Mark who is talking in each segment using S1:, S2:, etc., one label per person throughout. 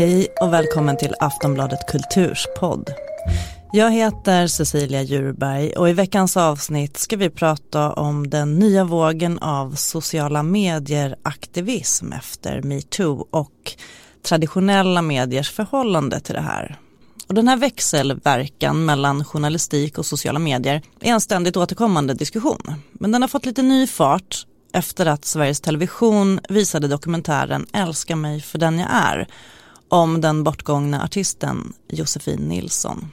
S1: Hej och välkommen till Aftonbladet Kulturs podd. Jag heter Cecilia Djurberg och i veckans avsnitt ska vi prata om den nya vågen av sociala medier-aktivism efter metoo och traditionella mediers förhållande till det här. Och den här växelverkan mellan journalistik och sociala medier är en ständigt återkommande diskussion. Men den har fått lite ny fart efter att Sveriges Television visade dokumentären Älska mig för den jag är om den bortgångna artisten Josefin Nilsson.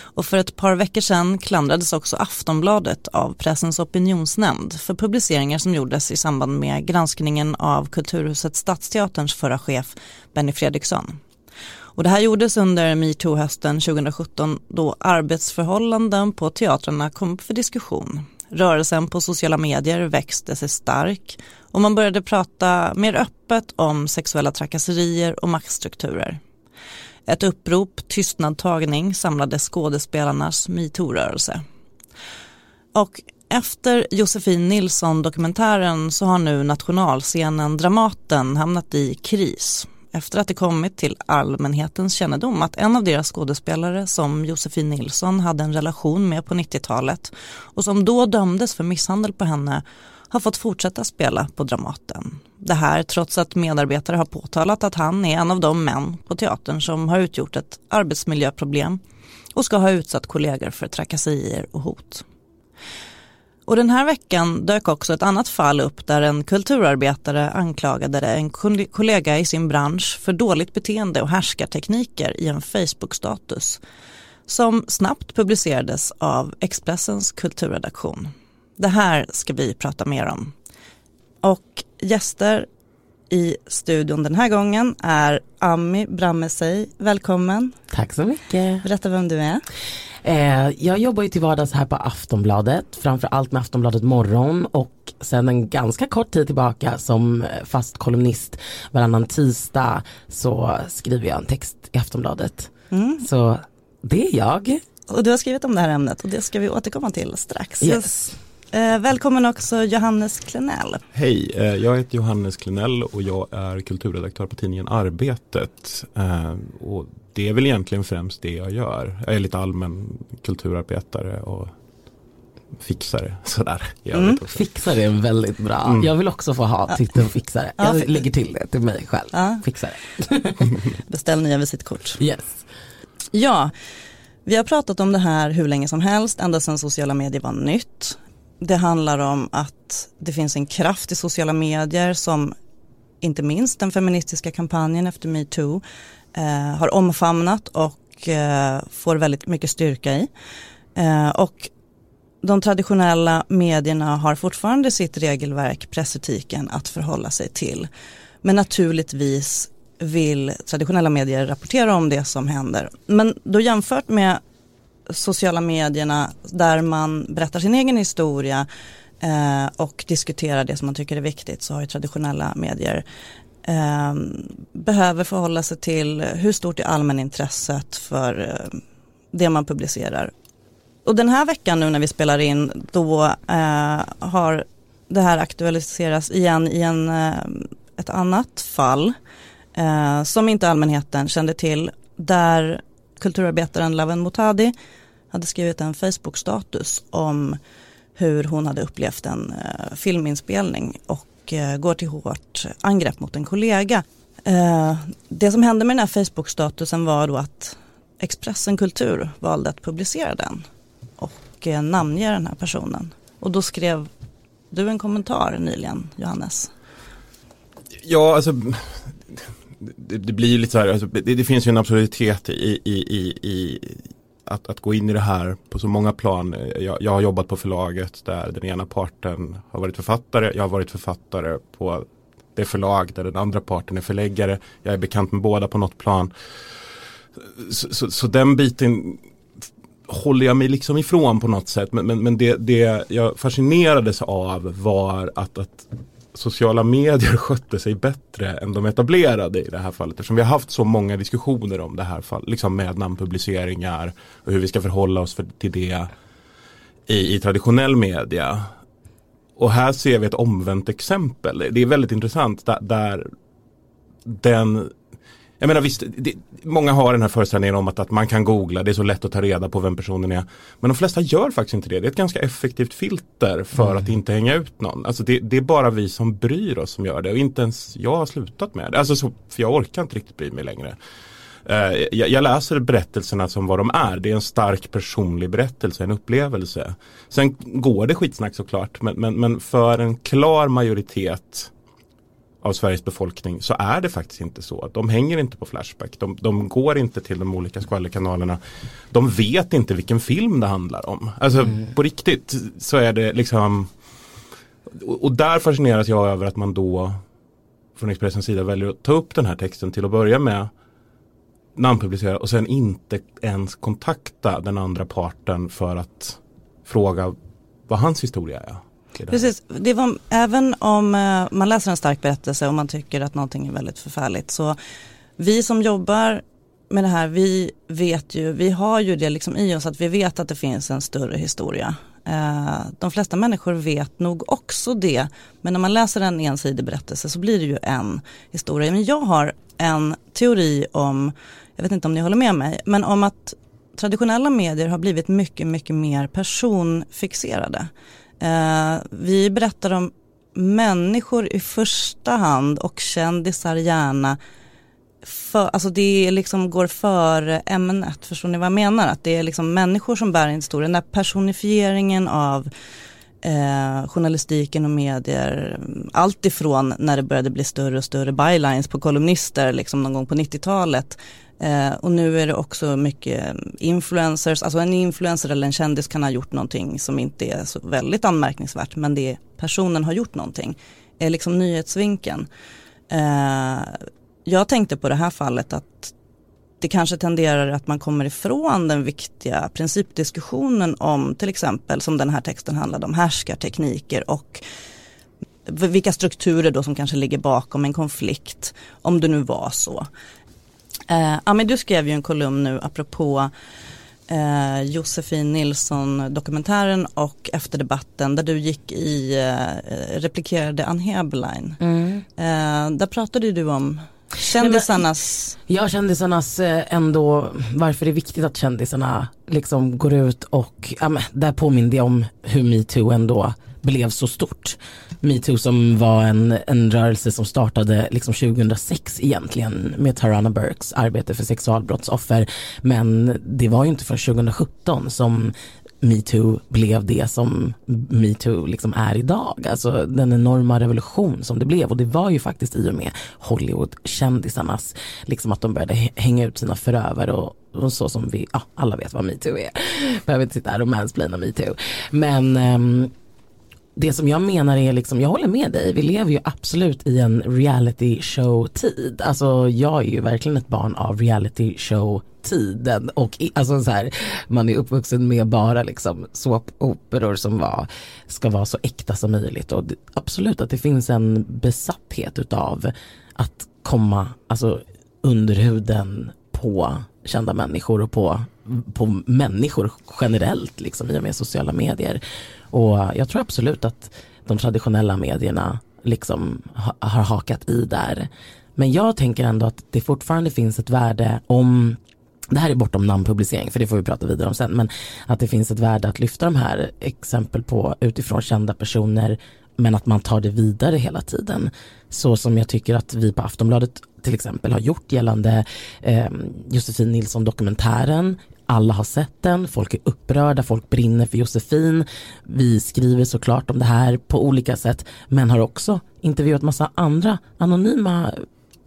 S1: Och för ett par veckor sedan klandrades också Aftonbladet av Pressens opinionsnämnd för publiceringar som gjordes i samband med granskningen av Kulturhuset Stadsteaterns förra chef Benny Fredriksson. Och det här gjordes under metoo-hösten 2017 då arbetsförhållanden på teatrarna kom upp för diskussion. Rörelsen på sociala medier växte sig stark och man började prata mer öppet om sexuella trakasserier och maktstrukturer. Ett upprop, tystnadtagning, samlade skådespelarnas metoo-rörelse. Och efter Josefin Nilsson-dokumentären så har nu nationalscenen Dramaten hamnat i kris efter att det kommit till allmänhetens kännedom att en av deras skådespelare som Josefin Nilsson hade en relation med på 90-talet och som då dömdes för misshandel på henne har fått fortsätta spela på Dramaten. Det här trots att medarbetare har påtalat att han är en av de män på teatern som har utgjort ett arbetsmiljöproblem och ska ha utsatt kollegor för trakasserier och hot. Och den här veckan dök också ett annat fall upp där en kulturarbetare anklagade en kollega i sin bransch för dåligt beteende och härskartekniker i en Facebook-status som snabbt publicerades av Expressens kulturredaktion. Det här ska vi prata mer om. Och gäster i studion den här gången är Ami Brammesej. Välkommen.
S2: Tack så mycket.
S1: Berätta vem du är.
S2: Eh, jag jobbar ju till vardags här på Aftonbladet, framförallt med Aftonbladet Morgon och sen en ganska kort tid tillbaka som fast kolumnist varannan tisdag så skriver jag en text i Aftonbladet. Mm. Så det är jag.
S1: Och du har skrivit om det här ämnet och det ska vi återkomma till strax.
S2: Yes.
S1: Eh, välkommen också Johannes Klenell.
S3: Hej, eh, jag heter Johannes Klenell och jag är kulturredaktör på tidningen Arbetet. Eh, och det är väl egentligen främst det jag gör. Jag är lite allmän kulturarbetare och fixare. Sådär.
S2: Mm. Fixare är väldigt bra. Mm. Jag vill också få ha titeln fixare. Jag ja, lägger till det till mig själv. Ja. Fixare.
S1: Beställ nya visitkort.
S2: Yes.
S1: Ja, vi har pratat om det här hur länge som helst, ända sedan sociala medier var nytt. Det handlar om att det finns en kraft i sociala medier som inte minst den feministiska kampanjen efter metoo Eh, har omfamnat och eh, får väldigt mycket styrka i. Eh, och de traditionella medierna har fortfarande sitt regelverk, pressetiken, att förhålla sig till. Men naturligtvis vill traditionella medier rapportera om det som händer. Men då jämfört med sociala medierna där man berättar sin egen historia eh, och diskuterar det som man tycker är viktigt så har ju traditionella medier eh, behöver förhålla sig till hur stort är allmänintresset för eh, det man publicerar. Och den här veckan nu när vi spelar in då eh, har det här aktualiserats igen i en, eh, ett annat fall eh, som inte allmänheten kände till där kulturarbetaren Laven Motadi hade skrivit en Facebook-status om hur hon hade upplevt en eh, filminspelning och och eh, går till hårt angrepp mot en kollega. Eh, det som hände med den här Facebook-statusen var då att Expressen Kultur valde att publicera den och eh, namnge den här personen. Och då skrev du en kommentar nyligen, Johannes.
S3: Ja, alltså det, det blir ju lite så här, alltså, det, det, finns ju en absurditet i, i, i, i att, att gå in i det här på så många plan. Jag, jag, har jobbat på förlaget där den ena parten har varit författare. Jag har varit författare på det förlag där den andra parten är förläggare. Jag är bekant med båda på något plan. Så, så, så den biten håller jag mig liksom ifrån på något sätt. Men, men, men det, det jag fascinerades av var att, att sociala medier skötte sig bättre än de etablerade i det här fallet. Eftersom vi har haft så många diskussioner om det här fallet, liksom med namnpubliceringar och hur vi ska förhålla oss för, till det i, i traditionell media. Och här ser vi ett omvänt exempel. Det är väldigt intressant där, där den jag menar visst, det, många har den här föreställningen om att, att man kan googla, det är så lätt att ta reda på vem personen är. Men de flesta gör faktiskt inte det. Det är ett ganska effektivt filter för mm. att inte hänga ut någon. Alltså det, det, är bara vi som bryr oss som gör det och inte ens jag har slutat med det. Alltså så, för jag orkar inte riktigt bry mig längre. Uh, jag, jag, läser berättelserna som vad de är. Det är en stark personlig berättelse, en upplevelse. Sen går det skitsnack såklart, men, men, men för en klar majoritet av Sveriges befolkning så är det faktiskt inte så. De hänger inte på Flashback. De, de går inte till de olika skvallerkanalerna. De vet inte vilken film det handlar om. Alltså mm. på riktigt så är det liksom och, och där fascineras jag över att man då från Expressens sida väljer att ta upp den här texten till att börja med namnpublicera och sen inte ens kontakta den andra parten för att fråga vad hans historia är.
S1: Precis, det var, även om eh, man läser en stark berättelse och man tycker att någonting är väldigt förfärligt så vi som jobbar med det här, vi vet ju, vi har ju det liksom i oss att vi vet att det finns en större historia. Eh, de flesta människor vet nog också det, men när man läser en ensidig berättelse så blir det ju en historia. Men jag har en teori om, jag vet inte om ni håller med mig, men om att traditionella medier har blivit mycket, mycket mer personfixerade. Eh, vi berättar om människor i första hand och kändisar gärna. För, alltså det liksom går före ämnet, förstår ni vad jag menar? Att det är liksom människor som bär en historia. Den där personifieringen av eh, journalistiken och medier, allt ifrån när det började bli större och större bylines på kolumnister liksom någon gång på 90-talet Eh, och nu är det också mycket influencers, alltså en influencer eller en kändis kan ha gjort någonting som inte är så väldigt anmärkningsvärt men det personen har gjort någonting, är liksom nyhetsvinkeln. Eh, jag tänkte på det här fallet att det kanske tenderar att man kommer ifrån den viktiga principdiskussionen om till exempel som den här texten handlade om härskartekniker och vilka strukturer då som kanske ligger bakom en konflikt om det nu var så. Eh, ja, men du skrev ju en kolumn nu apropå eh, Josefin Nilsson dokumentären och efter debatten där du gick i, eh, replikerade Ann Heberlein. Mm. Eh, där pratade du om Kändisarnas?
S2: Ja, kändisarnas eh, ändå, varför det är viktigt att kändisarna liksom går ut och, ja men där påminner jag om hur metoo ändå blev så stort. Metoo som var en, en rörelse som startade liksom 2006 egentligen med Tarana Burkes arbete för sexualbrottsoffer. Men det var ju inte förrän 2017 som metoo blev det som metoo liksom är idag. Alltså den enorma revolution som det blev och det var ju faktiskt i och med Hollywood-kändisarnas, liksom att de började hänga ut sina förövare och, och så som vi, ja, alla vet vad metoo är. Behöver inte sitta här och mansplaina metoo. Men um, det som jag menar är liksom, jag håller med dig, vi lever ju absolut i en reality show tid. Alltså jag är ju verkligen ett barn av reality show tiden och alltså så här, man är uppvuxen med bara liksom såpoperor som var, ska vara så äkta som möjligt och absolut att det finns en besatthet utav att komma alltså under huden på kända människor och på, på människor generellt liksom i och med sociala medier. Och jag tror absolut att de traditionella medierna liksom ha, har hakat i där. Men jag tänker ändå att det fortfarande finns ett värde om det här är bortom namnpublicering för det får vi prata vidare om sen men att det finns ett värde att lyfta de här exempel på utifrån kända personer men att man tar det vidare hela tiden. Så som jag tycker att vi på Aftonbladet till exempel har gjort gällande eh, Josefin Nilsson dokumentären. Alla har sett den, folk är upprörda, folk brinner för Josefin. Vi skriver såklart om det här på olika sätt men har också intervjuat massa andra anonyma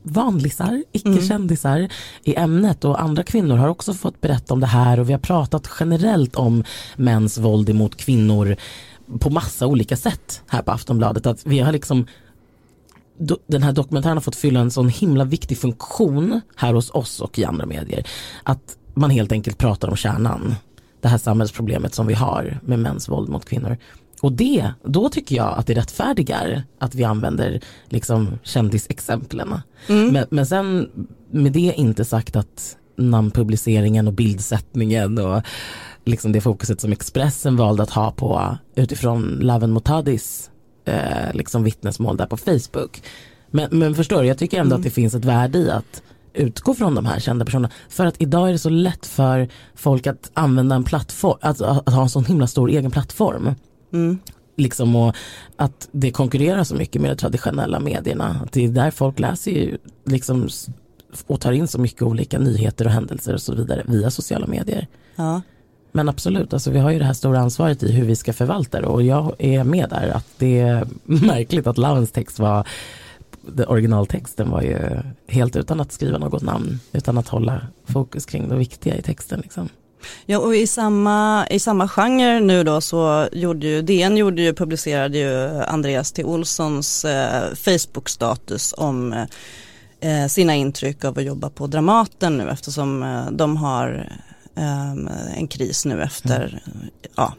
S2: vanlisar, icke-kändisar mm. i ämnet och andra kvinnor har också fått berätta om det här och vi har pratat generellt om mäns våld emot kvinnor på massa olika sätt här på Aftonbladet. Att vi har liksom den här dokumentären har fått fylla en sån himla viktig funktion här hos oss och i andra medier. Att man helt enkelt pratar om kärnan. Det här samhällsproblemet som vi har med mäns våld mot kvinnor. Och det, då tycker jag att det rättfärdigar att vi använder liksom kändisexemplen. Mm. Men, men sen med det inte sagt att namnpubliceringen och bildsättningen och liksom det fokuset som Expressen valde att ha på utifrån Laven Motadis eh, liksom vittnesmål där på Facebook. Men, men förstår du, jag tycker ändå mm. att det finns ett värde i att utgå från de här kända personerna. För att idag är det så lätt för folk att använda en plattform, att, att ha en sån himla stor egen plattform.
S1: Mm.
S2: Liksom och att det konkurrerar så mycket med de traditionella medierna. Att det är där folk läser ju liksom och tar in så mycket olika nyheter och händelser och så vidare via sociala medier.
S1: Ja.
S2: Men absolut, alltså vi har ju det här stora ansvaret i hur vi ska förvalta det och jag är med där att det är märkligt att Lavens text var originaltexten var ju helt utan att skriva något namn, utan att hålla fokus kring det viktiga i texten. Liksom.
S1: Ja och i samma, i samma genre nu då så gjorde ju DN gjorde ju, publicerade ju Andreas T. Olssons eh, Facebook-status om eh, sina intryck av att jobba på Dramaten nu eftersom eh, de har Ehm, en kris nu efter, mm. ja,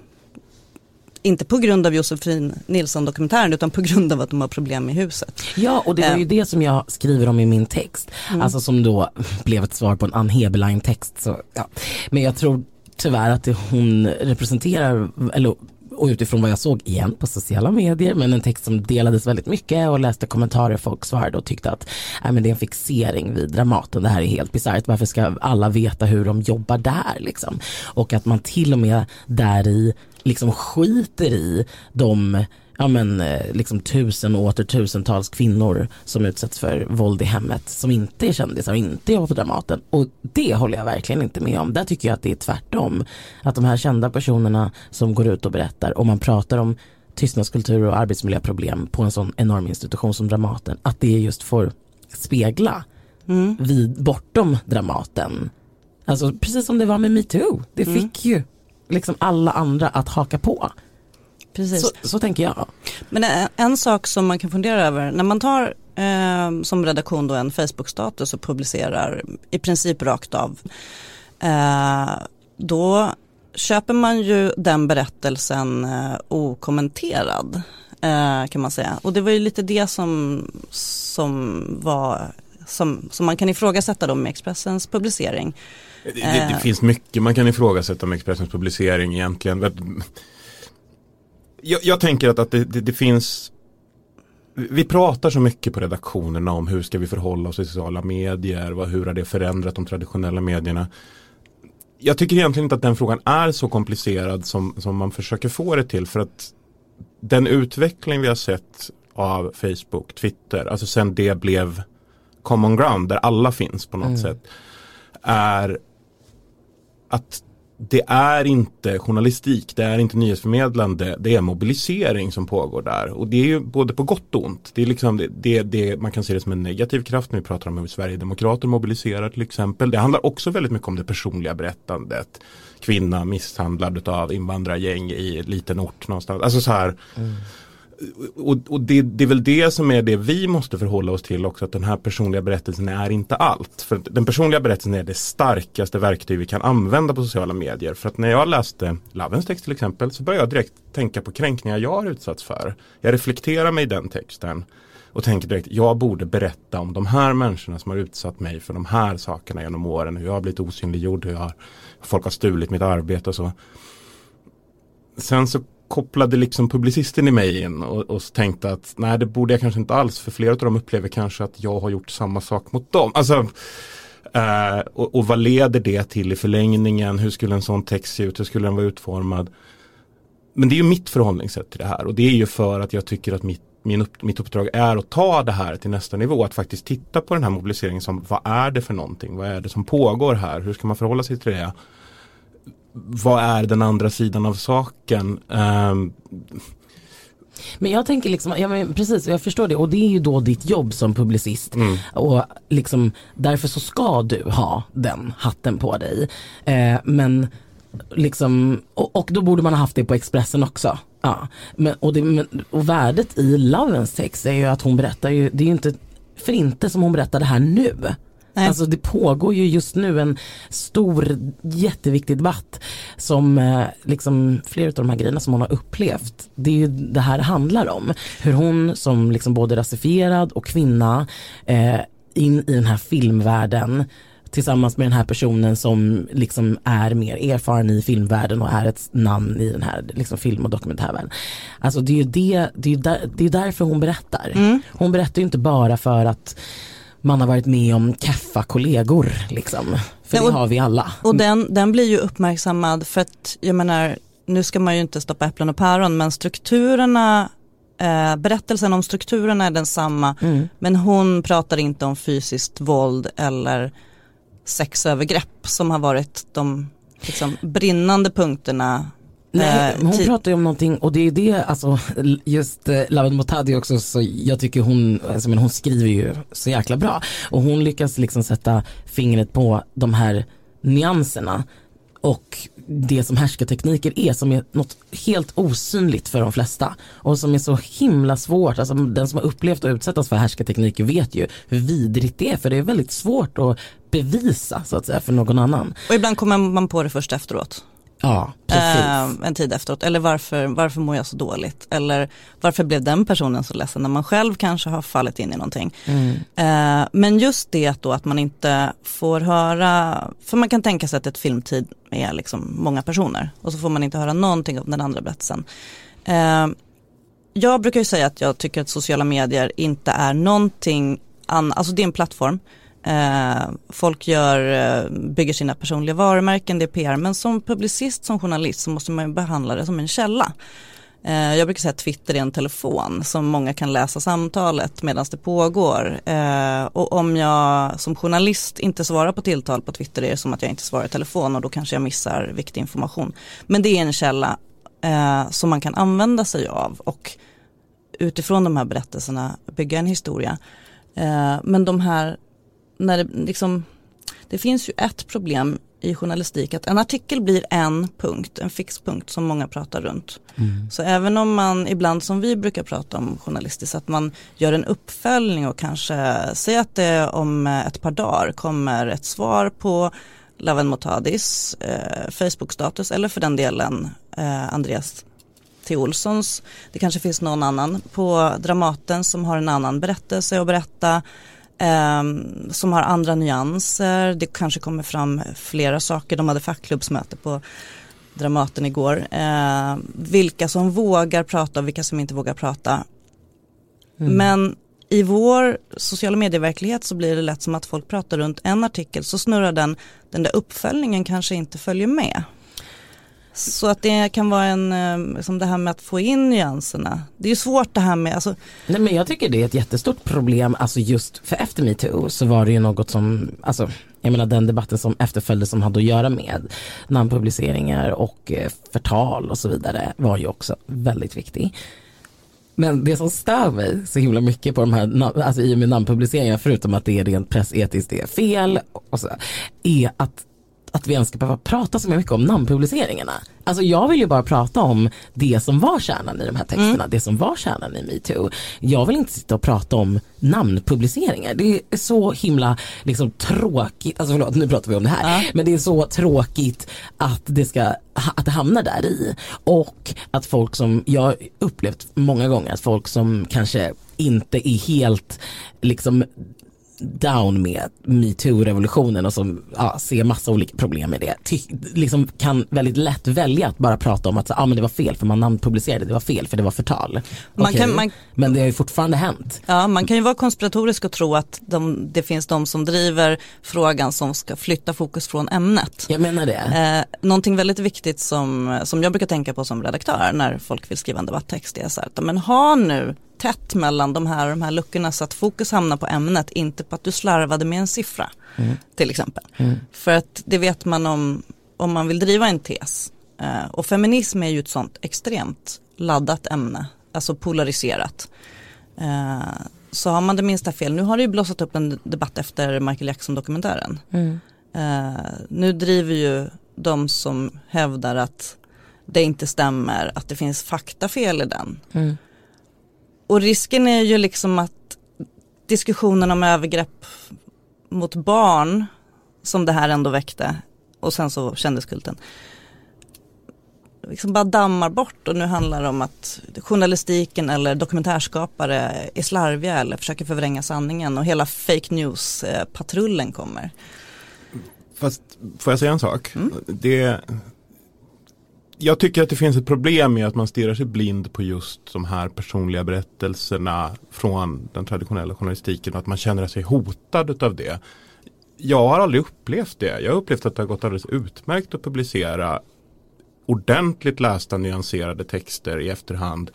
S1: inte på grund av Josefin Nilsson-dokumentären utan på grund av att de har problem med huset.
S2: Ja och det var ju ehm. det som jag skriver om i min text. Mm. Alltså som då blev ett svar på en Ann Heberlein-text. ja. Men jag tror tyvärr att det hon representerar, eller och utifrån vad jag såg igen på sociala medier men en text som delades väldigt mycket och läste kommentarer folk svarade och tyckte att äh, men det är en fixering vid Dramaten, det här är helt bisarrt, varför ska alla veta hur de jobbar där liksom? Och att man till och med där i liksom skiter i de ja men eh, liksom tusen och åter tusentals kvinnor som utsätts för våld i hemmet som inte är kändisar och inte jobbar på Dramaten. Och det håller jag verkligen inte med om. Där tycker jag att det är tvärtom. Att de här kända personerna som går ut och berättar och man pratar om tystnadskultur och arbetsmiljöproblem på en sån enorm institution som Dramaten, att det just får spegla mm. vid, bortom Dramaten. Alltså precis som det var med metoo, det mm. fick ju liksom alla andra att haka på.
S1: Precis.
S2: Så, så tänker jag.
S1: Men en, en, sak som man kan fundera över, när man tar eh, som redaktion då en Facebook-status och publicerar i princip rakt av, eh, då köper man ju den berättelsen eh, okommenterad eh, kan man säga. Och det var ju lite det som, som var som, som man kan ifrågasätta då med Expressens publicering.
S3: Det, det, det eh. finns mycket man kan ifrågasätta med Expressens publicering egentligen jag, jag tänker att, att det, det, det, finns vi pratar så mycket på redaktionerna om hur ska vi förhålla oss till sociala medier, vad, hur har det förändrat de traditionella medierna. Jag tycker egentligen inte att den frågan är så komplicerad som, som man försöker få det till för att den utveckling vi har sett av Facebook, Twitter, alltså sen det blev common ground där alla finns på något mm. sätt är att det är inte journalistik, det är inte nyhetsförmedlande, det är mobilisering som pågår där. Och det är ju både på gott och ont. Det är liksom det, det, det, man kan se det som en negativ kraft när vi pratar om hur Sverigedemokrater mobiliserar till exempel. Det handlar också väldigt mycket om det personliga berättandet. Kvinna misshandlad av invandrargäng i liten ort någonstans. Alltså så här. Mm och, och det, det, är väl det som är det vi måste förhålla oss till också att den här personliga berättelsen är inte allt. För den personliga berättelsen är det starkaste verktyg vi kan använda på sociala medier. För att när jag läste Lavens text till exempel så började jag direkt tänka på kränkningar jag har utsatts för. Jag reflekterar mig i den texten och tänker direkt jag borde berätta om de här människorna som har utsatt mig för de här sakerna genom åren. Hur jag har blivit osynliggjord, hur jag, folk har stulit mitt arbete och så. Sen så kopplade liksom publicisten i mig in och, och tänkte att nej det borde jag kanske inte alls för flera av dem upplever kanske att jag har gjort samma sak mot dem. Alltså, eh, och, och, vad leder det till i förlängningen? Hur skulle en sån text se ut? Hur skulle den vara utformad? Men det är ju mitt förhållningssätt till det här och det är ju för att jag tycker att mitt, min upp, mitt uppdrag är att ta det här till nästa nivå. Att faktiskt titta på den här mobiliseringen som vad är det för någonting? Vad är det som pågår här? Hur ska man förhålla sig till det? Vad är den andra sidan av saken? Um,
S2: men jag tänker liksom, ja men precis jag förstår det och det är ju då ditt jobb som publicist mm. och liksom därför så ska du ha den hatten på dig. Eh, men liksom, och, och, då borde man ha haft det på Expressen också. Ja. Men, och, det, men, och värdet i Lovens text är ju att hon berättar ju, det är ju inte för inte som hon berättar det här nu. Nej. Alltså det pågår ju just nu en stor jätteviktig debatt som eh, liksom flera av de här grejerna som hon har upplevt. Det är ju det här handlar om. Hur hon som liksom både rasifierad och kvinna eh, in i den här filmvärlden tillsammans med den här personen som liksom är mer erfaren i filmvärlden och är ett namn i den här liksom film och dokumentärvärlden. Alltså det är ju det, det är, där, det är därför hon berättar. Mm. Hon berättar ju inte bara för att man har varit med om kaffa kollegor liksom. För
S1: Ja,
S2: det
S1: och-
S2: har vi alla.
S1: Och den, den blir ju uppmärksammad för att jag menar, nu ska man ju inte stoppa äpplen och päron men strukturerna, eh, berättelsen om strukturerna är densamma
S2: Mm.
S1: men hon pratar inte om fysiskt våld eller sexövergrepp som har varit de liksom, brinnande punkterna.
S2: Nej,
S1: eh,
S2: hon
S1: ti-
S2: pratar ju om någonting och det är det, alltså just eh, Lawen Motadi också, så jag tycker hon, alltså, men hon skriver ju så jäkla bra och hon lyckas liksom sätta fingret på de här nyanserna och det som härskartekniker är som är något helt osynligt för de flesta och som är så himla svårt, alltså den som har upplevt att utsättas för härskartekniker vet ju hur vidrigt det är för det är väldigt svårt att bevisa så att säga för någon annan.
S1: Och ibland kommer man på det först efteråt.
S2: Ja, precis.
S1: Eh, en tid efteråt. Eller varför, varför mår jag så dåligt? Eller varför blev den personen så ledsen när man själv kanske har fallit in i någonting.
S2: Mm.
S1: Eh, men just det då att man inte får höra, för man kan tänka sig att ett filmtid är liksom många personer och så får man inte höra någonting om den andra berättelsen. Eh, jag brukar ju säga att jag tycker att sociala medier inte är någonting annat, alltså det är en plattform. Eh, folk gör, eh, bygger sina personliga varumärken, det är PR, men som publicist, som journalist så måste man ju behandla det som en källa. Eh, jag brukar säga att Twitter är en telefon som många kan läsa samtalet medan det pågår. Eh, och om jag som journalist inte svarar på tilltal på Twitter är det som att jag inte svarar i telefon och då kanske jag missar viktig information. Men det är en källa eh, som man kan använda sig av och utifrån de här berättelserna bygga en historia. Eh, men de här, när det liksom, det finns ju ett problem i journalistik att en artikel blir en punkt, en fixpunkt som många pratar runt. Så även om man ibland som vi brukar prata om journalistiskt att man gör en uppföljning och kanske säger att det om ett par dagar kommer ett svar på Laven Motadis eh, Facebook-status eller för den delen eh, Andreas T. Olssons. Det kanske finns någon annan på Dramaten som har en annan berättelse att berätta. Ehm, som har andra nyanser. Det kanske kommer fram flera saker. De hade fackklubbsmöte på Dramaten igår. Eh, vilka som vågar prata och vilka som inte vågar prata. Men i vår sociala medieverklighet så blir det lätt som att folk pratar runt en artikel så snurrar den, den där uppföljningen kanske inte följer med. Så att det kan vara en, liksom som det här med att få in nyanserna. Det är ju svårt det här med, alltså,
S2: Nej men jag tycker det är ett jättestort problem, alltså just för efter metoo så var det ju något som, alltså jag menar den debatten som efterföljde som hade att göra med namnpubliceringar och eh, förtal och så vidare var ju också väldigt viktig. Men det som stör mig så himla mycket på de här, alltså i och med namnpubliceringar, förutom att det är rent pressetiskt det är fel, och så, är att att vi ens ska behöva prata så mycket om namnpubliceringarna. Alltså jag vill ju bara prata om det som var kärnan i de här texterna, det som var kärnan i metoo. Jag vill inte sitta och prata om namnpubliceringar. Det är så himla liksom, tråkigt, alltså förlåt nu pratar vi om det här, men det är så tråkigt att det ska att det hamnar där i. Och att folk som, jag har upplevt många gånger att folk som kanske inte är helt liksom down med metoo-revolutionen och som ja, ser massa olika problem med det, ty, liksom kan väldigt lätt välja att bara prata om att ah, men det var fel för man namnpublicerade, det var fel för det var förtal.
S1: Man
S2: Okej,
S1: kan- man-
S2: Men det har ju fortfarande hänt.
S1: ja, man kan ju vara konspiratorisk och tro att de, det finns de som driver frågan som ska flytta fokus från ämnet.
S2: Jag menar det.
S1: Eh, någonting väldigt viktigt som, som jag brukar tänka på som redaktör när folk vill skriva en debatttext är så här, men ha nu tätt mellan de här, de här luckorna så att fokus hamnar på ämnet, inte på att du slarvade med en siffra till exempel. För att det vet man om, om man vill driva en tes. Eh, och feminism är ju ett sånt extremt laddat ämne, alltså polariserat. Eh, så har man det minsta fel, nu har det ju blossat upp en debatt efter Michael Jackson-dokumentären. Eh, nu driver ju de som hävdar att det inte stämmer, att det finns faktafel i den.
S2: Mm.
S1: Och risken är ju liksom att diskussionen om övergrepp mot barn, som det här ändå väckte, och sen så kändiskulten, liksom bara dammar bort och nu handlar det om att journalistiken eller dokumentärskapare är slarviga eller försöker förvränga sanningen och hela fake news-patrullen kommer.
S3: Fast får jag säga en sak? Det, jag tycker att det finns ett problem med att man stirrar sig blind på just de här personliga berättelserna från den traditionella journalistiken och att man känner sig hotad av det. Jag har aldrig upplevt det. Jag har upplevt att det har gått alldeles utmärkt att publicera ordentligt lästa nyanserade texter i efterhand.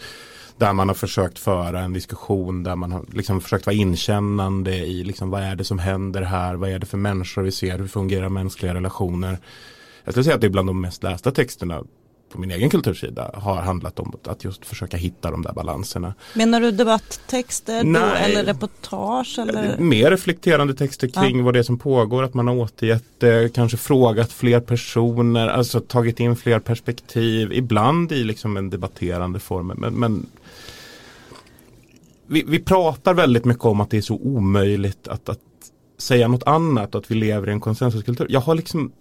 S3: Där man har försökt föra en diskussion där man har liksom försökt vara inkännande i liksom vad är det som händer här, vad är det för människor vi ser, hur fungerar mänskliga relationer. Jag skulle säga att det är bland de mest lästa texterna på min egen kultursida har handlat om att just försöka hitta de där balanserna.
S1: Menar du debatttexter då, eller reportage? Eller?
S3: Mer reflekterande texter kring ja. vad det är som pågår, att man har återgett kanske frågat fler personer, alltså tagit in fler perspektiv, ibland i liksom en debatterande form. Men, men vi, vi, pratar väldigt mycket om att det är så omöjligt att, att säga något annat, att vi lever i en konsensuskultur. Jag har liksom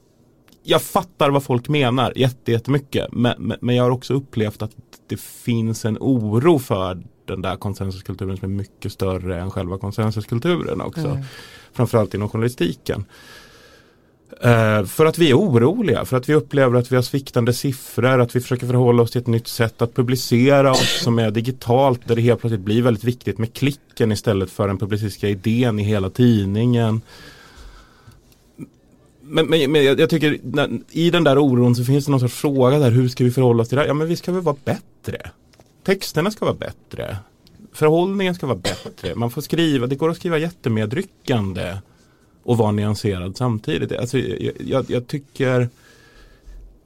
S3: jag fattar vad folk menar jättemycket. Men, men, men jag har också upplevt att det finns en oro för den där konsensuskulturen som är mycket större än själva konsensuskulturen också. Mm. Framförallt inom journalistiken. Uh, för att vi är oroliga, för att vi upplever att vi har sviktande siffror, att vi försöker förhålla oss till ett nytt sätt att publicera oss som är digitalt där det helt plötsligt blir väldigt viktigt med klicken istället för den publicistiska idén i hela tidningen men, men, men jag, jag, tycker när, i den där oron så finns det någon sorts fråga där hur ska vi förhålla oss till det här? Ja men vi ska väl vara bättre. Texterna ska vara bättre. Förhållningen ska vara bättre. Man får skriva, det går att skriva jättemedryckande och vara nyanserad samtidigt. Alltså, jag, jag, jag tycker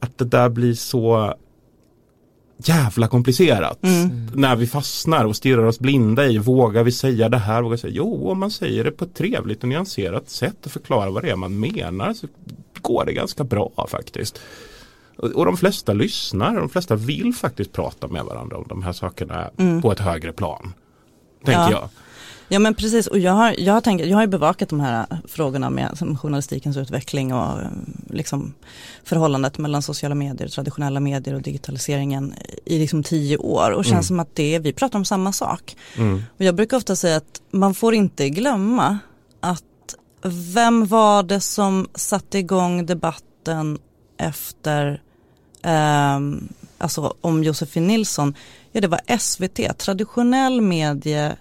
S3: att det där blir så jävla komplicerat. Mm. När vi fastnar och stirrar oss blinda i, vågar vi säga det här? Vågar säga, jo, om man säger det på ett trevligt och nyanserat sätt och förklarar vad det är man menar så går det ganska bra faktiskt. Och, och de flesta lyssnar, de flesta vill faktiskt prata med varandra om de här sakerna mm. på ett högre plan. Tänker ja. jag.
S1: Ja men precis och jag har, jag har, tänkt, jag har bevakat de här frågorna med journalistikens utveckling och liksom förhållandet mellan sociala medier, traditionella medier och digitaliseringen i liksom tio år och känns mm. som att det, vi pratar om samma sak. Mm. Och jag brukar ofta säga att man får inte glömma att vem var det som satte igång debatten efter eh, alltså om Josefin Nilsson, ja det var SVT, traditionell medie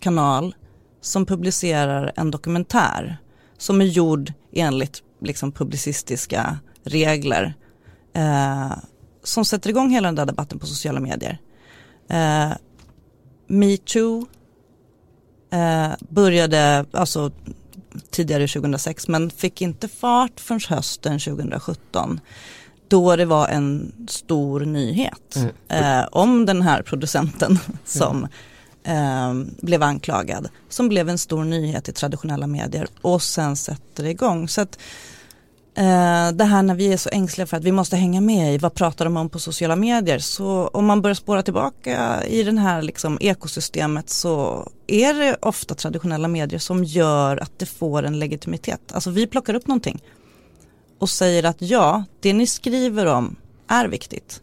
S1: kanal som publicerar en dokumentär som är gjord enligt liksom, publicistiska regler eh, som sätter igång hela den där debatten på sociala medier. Eh, Metoo eh, började alltså tidigare 2006 men fick inte fart förrän hösten 2017 då det var en stor nyhet mm. eh, om den här producenten som mm eh, blev anklagad som blev en stor nyhet i traditionella medier och sen sätter det igång. Så att, eh, det här när vi är så ängsliga för att vi måste hänga med i vad pratar de om på sociala medier så om man börjar spåra tillbaka i den här liksom ekosystemet så är det ofta traditionella medier som gör att det får en legitimitet. Alltså vi plockar upp någonting och säger att ja, det ni skriver om är viktigt.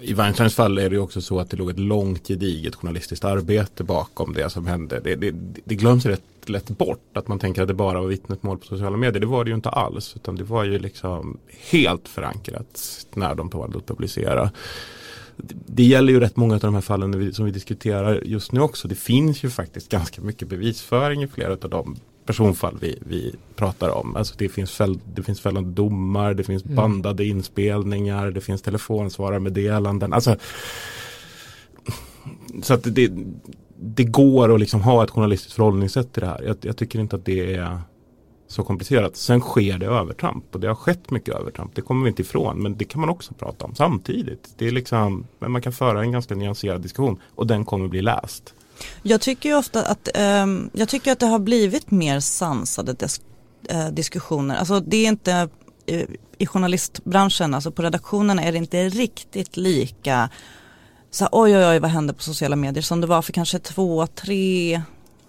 S3: I Weinsteins fall är det också så att det låg ett långt gediget journalistiskt arbete bakom det som hände. Det, det, det glöms rätt lätt bort att man tänker att det bara var vittnesmål på sociala medier. Det var det ju inte alls utan det var ju liksom helt förankrat när de valde att publicera det gäller ju rätt många av de här fallen som vi diskuterar just nu också. Det finns ju faktiskt ganska mycket bevisföring i flera av de personfall vi, vi pratar om. Alltså det finns, fäll, det finns fällande domar, det finns mm. bandade inspelningar, det finns telefonsvararmeddelanden. Alltså, så att det, det går att liksom ha ett journalistiskt förhållningssätt till det här. Jag, jag tycker inte att det är så komplicerat. Sen sker det övertramp och det har skett mycket övertramp. Det kommer vi inte ifrån men det kan man också prata om samtidigt. Det är liksom, men man kan föra en ganska nyanserad diskussion och den kommer bli läst.
S1: Jag tycker ju ofta att, um, jag tycker att det har blivit mer sansade eh, diskussioner. Alltså det är inte eh, i journalistbranschen, alltså på redaktionerna är det inte riktigt lika så oj oj oj vad hände på sociala medier som det var för kanske två, tre,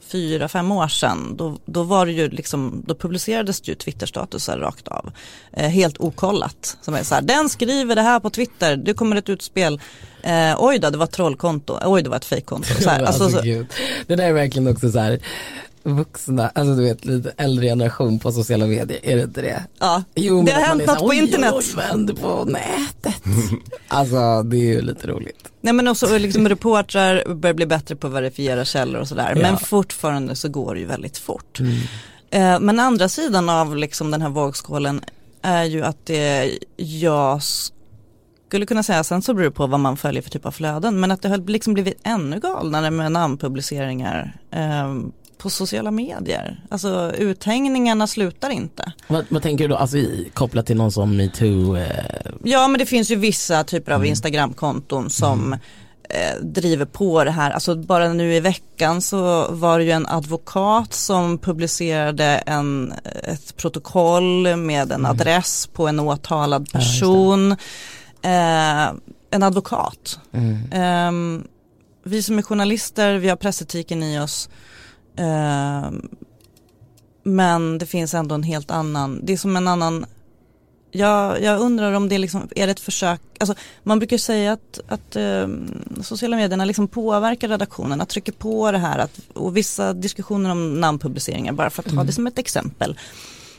S1: fyra, fem år sedan. Då, då var det ju liksom, då publicerades det ju Twitter-statusar rakt av. Eh, helt okollat. Som är så här, den skriver det här på Twitter, det kommer ett utspel. Eh, oj då, det var ett trollkonto, oj det var ett fejkkonto. Så här,
S2: alltså,
S1: alltså, så,
S2: det där är verkligen också så här vuxna, alltså du vet lite äldre generation på sociala medier, är det inte det?
S1: ja,
S2: Jo,
S1: det har hänt något på internet.
S2: Oj, vad händer på nätet? alltså det är ju lite roligt.
S1: Nej men också liksom reportrar börjar bli bättre på att verifiera källor och sådär.
S2: Ja.
S1: Men fortfarande så går det ju väldigt fort.
S2: Mm.
S1: Eh, men andra sidan av liksom den här vågskålen är ju att det jag skulle kunna säga, sen så beror det på vad man följer för typ av flöden, men att det har liksom blivit ännu galnare med namnpubliceringar eh, på sociala medier. Alltså uthängningarna slutar inte.
S2: Vad, vad tänker du då, alltså kopplat till någon som metoo? Eh,
S1: Ja men det finns ju vissa typer av Instagramkonton som eh, driver på det här. Alltså bara nu i veckan så var det ju en advokat som publicerade en, ett protokoll med en adress på en åtalad
S2: Ja,
S1: person. eh, en advokat.
S2: mm.
S1: Ehm, vi som är journalister, vi har pressetiken i oss. Ehm, men det finns ändå en helt annan, det är som en annan jag, jag undrar om det liksom, är det ett försök, alltså man brukar säga att, att ehm, sociala medierna liksom påverkar redaktionerna, trycker på det här att, och vissa diskussioner om namnpubliceringar, bara för att ta det som ett exempel.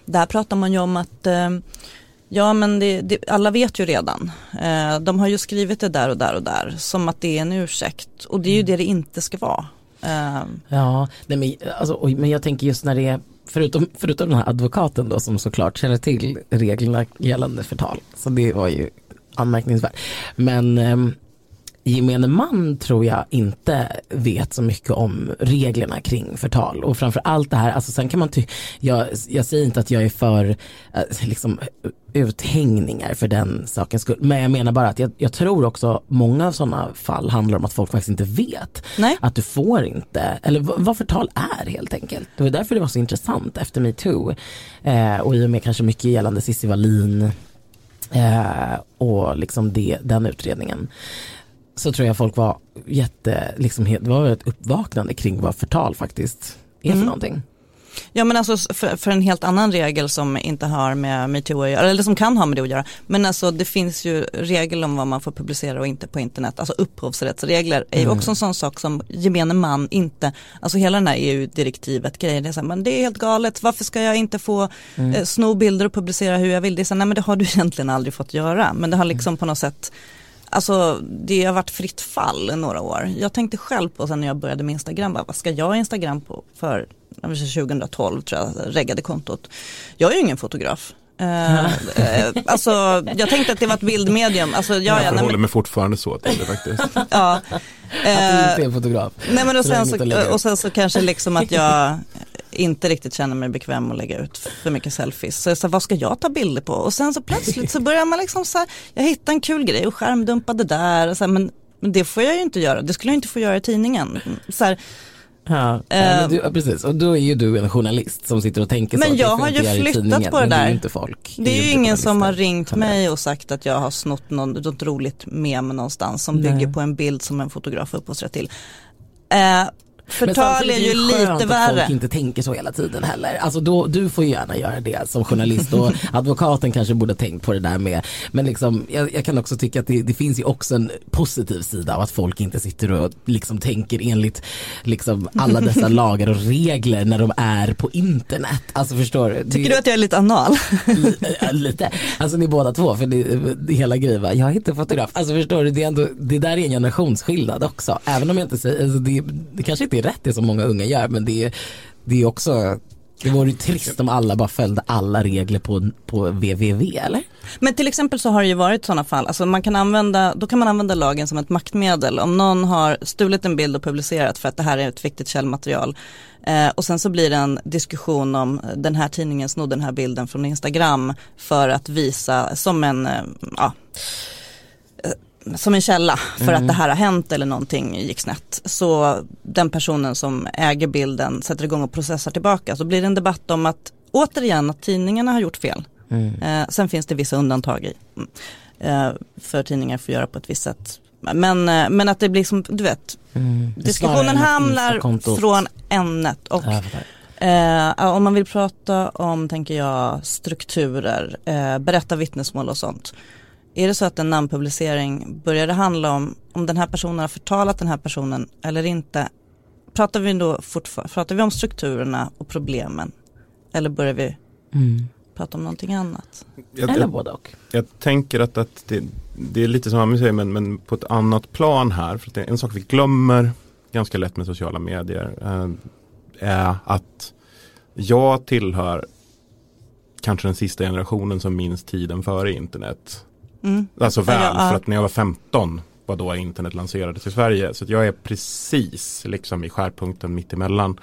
S1: Där pratar man ju om att ehm, Ja men det, det, alla vet ju redan. Eh, de har ju skrivit det där och där och där som att det är en ursäkt och det är ju det det inte ska vara. Um.
S2: Ja, nej, men, alltså, oj, men jag tänker just när det är, förutom, förutom den här advokaten då som såklart känner till reglerna gällande förtal, så det var ju anmärkningsvärt. Men ehm, gemene man tror jag inte vet så mycket om reglerna kring förtal och framför allt det här, alltså sen kan man ty- jag, jag säger inte att jag är för eh, liksom uthängningar för den sakens skull, men jag menar bara att jag, jag tror också många av sådana fall handlar om att folk faktiskt inte vet
S1: nej,
S2: att du får inte, eller vad förtal är helt enkelt. Det var därför det var så intressant efter metoo. Eh, och i och med kanske mycket gällande Cissi Wallin eh, och liksom det, den utredningen. Så tror jag folk var jätte, liksom, det var ett uppvaknande kring vad förtal faktiskt är för
S1: Mm.
S2: någonting.
S1: Ja men alltså för, för en helt annan regel som inte har med metoo att göra, eller som kan ha med det att göra. Men alltså det finns ju regel om vad man får publicera och inte på internet, alltså upphovsrättsregler är ju
S2: Mm.
S1: också en sån sak som gemene man inte, alltså hela den här EU-direktivet grejen, det är så här, men det är helt galet, varför ska jag inte få
S2: Mm.
S1: eh, sno bilder och publicera hur jag vill? Det är så här, nej men det har du egentligen aldrig fått göra, men det har liksom på något sätt Alltså det har varit fritt fall i några år. Jag tänkte själv på sen när jag började med Instagram, bara, vad ska jag ha Instagram på för jag vill säga 2012 tror jag, reggade kontot. Jag är ju ingen fotograf. Eh, eh, alltså jag tänkte att det var ett bildmedium. Alltså, ja,
S3: Jag
S1: ja, nej,
S3: förhåller
S1: men,
S3: mig fortfarande så till det faktiskt.
S1: ja.
S2: Att du
S1: Eh,
S2: inte är fotograf.
S1: Nej men och sen, så, och sen så kanske liksom att jag inte riktigt känner mig bekväm att lägga ut för mycket selfies. Så, jag sa, vad ska jag ta bilder på? Och sen så plötsligt så börjar man liksom så här, jag hittade en kul grej och skärmdumpade där. Och så här, men, men det får jag ju inte göra, det skulle jag inte få göra i tidningen. Så här,
S2: Ja, men du, ja, precis. Och då är ju du en journalist som sitter och tänker
S1: Men
S2: så. att
S1: jag har ju flyttat på det
S2: men Det är
S1: där.
S2: ju inte folk.
S1: det är ju ingen som har ringt mig och sagt att jag har snott någon, något roligt mem någonstans som
S2: Nej.
S1: bygger på en bild som en fotograf har upphovsrätt till. Eh,
S2: Men
S1: förtal är
S2: samtidigt
S1: ju
S2: det skönt
S1: lite
S2: att
S1: värre.
S2: folk inte tänker så hela tiden heller. Alltså då, du får ju gärna göra det som journalist och advokaten kanske borde tänkt på det där med. Men liksom, jag, jag kan också tycka att det, det finns ju också en positiv sida av att folk inte sitter och liksom tänker enligt liksom alla dessa lagar och regler när de är på internet. Alltså förstår du?
S1: Tycker du att jag är lite anal?
S2: Lite. Alltså ni båda två, för det, det hela grejen var, jag är inte fotograf. Alltså förstår du, det, är ändå, det där är en generationsskillnad också. Även om jag inte säger, alltså det, det kanske inte är rätt det som många unga gör, men det, är- det är också, det vore ju trist om alla bara följde alla regler på, på www, eller?
S1: Men till exempel så har det ju varit sådana fall, alltså man kan använda, då kan man använda lagen som ett maktmedel. Om någon har stulit en bild och publicerat för att det här är ett viktigt källmaterial eh, och sen så blir det en diskussion om eh, den här tidningen snodde den här bilden från Instagram för att visa som en, eh, ja, som en källa för att det här har hänt eller någonting gick snett. Så den personen som äger bilden sätter igång och processar tillbaka. Så blir det en debatt om att återigen att tidningarna har gjort fel.
S2: Mm.
S1: Eh, sen finns det vissa undantag i. Mm. Eh, för tidningar får göra på ett visst sätt. Men, eh, men att det blir som, du vet,
S2: Mm.
S1: Diskussionen hamnar från ämnet. Och. Eh, om man vill prata om, tänker jag, strukturer, eh, berätta vittnesmål och sånt. Är det så att en namnpublicering börjar det handla om om den här personen har förtalat den här personen eller inte? Pratar vi då fortfarande, pratar vi om strukturerna och problemen? Eller börjar vi
S2: Mm.
S1: prata om någonting annat?
S3: Jag,
S2: Eller
S3: jag,
S2: både och.
S3: jag tänker att, att det, det är lite som Ami säger men, men på ett annat plan här. För att det är en sak vi glömmer ganska lätt med sociala medier eh, är att jag tillhör kanske den sista generationen som minns tiden före internet.
S1: Mm.
S3: Alltså väl,
S1: Ja,
S3: för att när jag var 15 var då internet lanserades i Sverige. Så jag är precis liksom i skärpunkten mittemellan.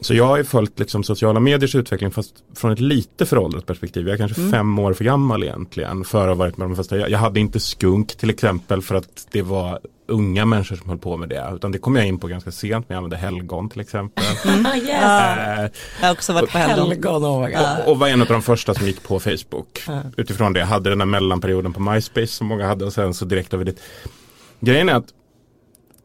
S3: Så jag har ju följt liksom sociala mediers utveckling fast från ett lite föråldrat perspektiv. Jag är kanske
S1: Mm.
S3: fem år för gammal egentligen. För att ha varit med de första. Jag hade inte skunk till exempel för att det var unga människor som höll på med det. Utan det kom jag in på ganska sent. Men jag använde helgon till exempel.
S2: Ah, yes.
S3: Eh,
S1: Jag har också varit på helgon.
S2: Helgon, oh God.
S3: och var en av de första som gick på Facebook. Utifrån det. Jag hade den här mellanperioden på MySpace som många hade och sen så direkt över dit. Grejen är att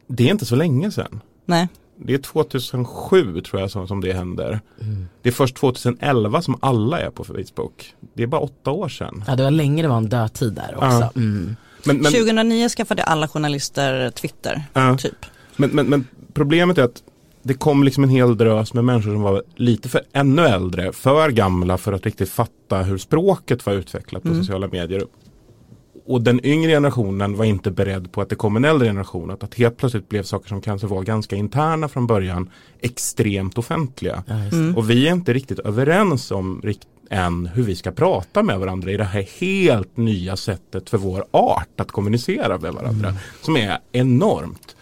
S3: det är inte så länge sedan.
S1: Nej.
S3: Det är 2007 tror jag som, som det händer.
S2: Mm.
S3: Det är först 2011 som alla är på Facebook. Det är bara åtta år sedan.
S2: Ja, det var länge det var en dödtid där också.
S3: Ja. Men, men,
S1: 2009 skaffade alla journalister Twitter,
S3: ja,
S1: typ.
S3: men, men, men problemet är att det kom liksom en hel drös med människor som var lite för ännu äldre, för gamla för att riktigt fatta hur språket var utvecklat på
S1: Mm.
S3: sociala medier. Och den yngre generationen var inte beredd på att det kom en äldre generation. Att, att helt plötsligt blev saker som kanske var ganska interna från början extremt offentliga.
S2: Ja.
S1: Mm.
S3: Och vi är inte riktigt överens om rikt än hur vi ska prata med varandra i det här helt nya sättet för vår art att kommunicera med varandra. Som är enormt.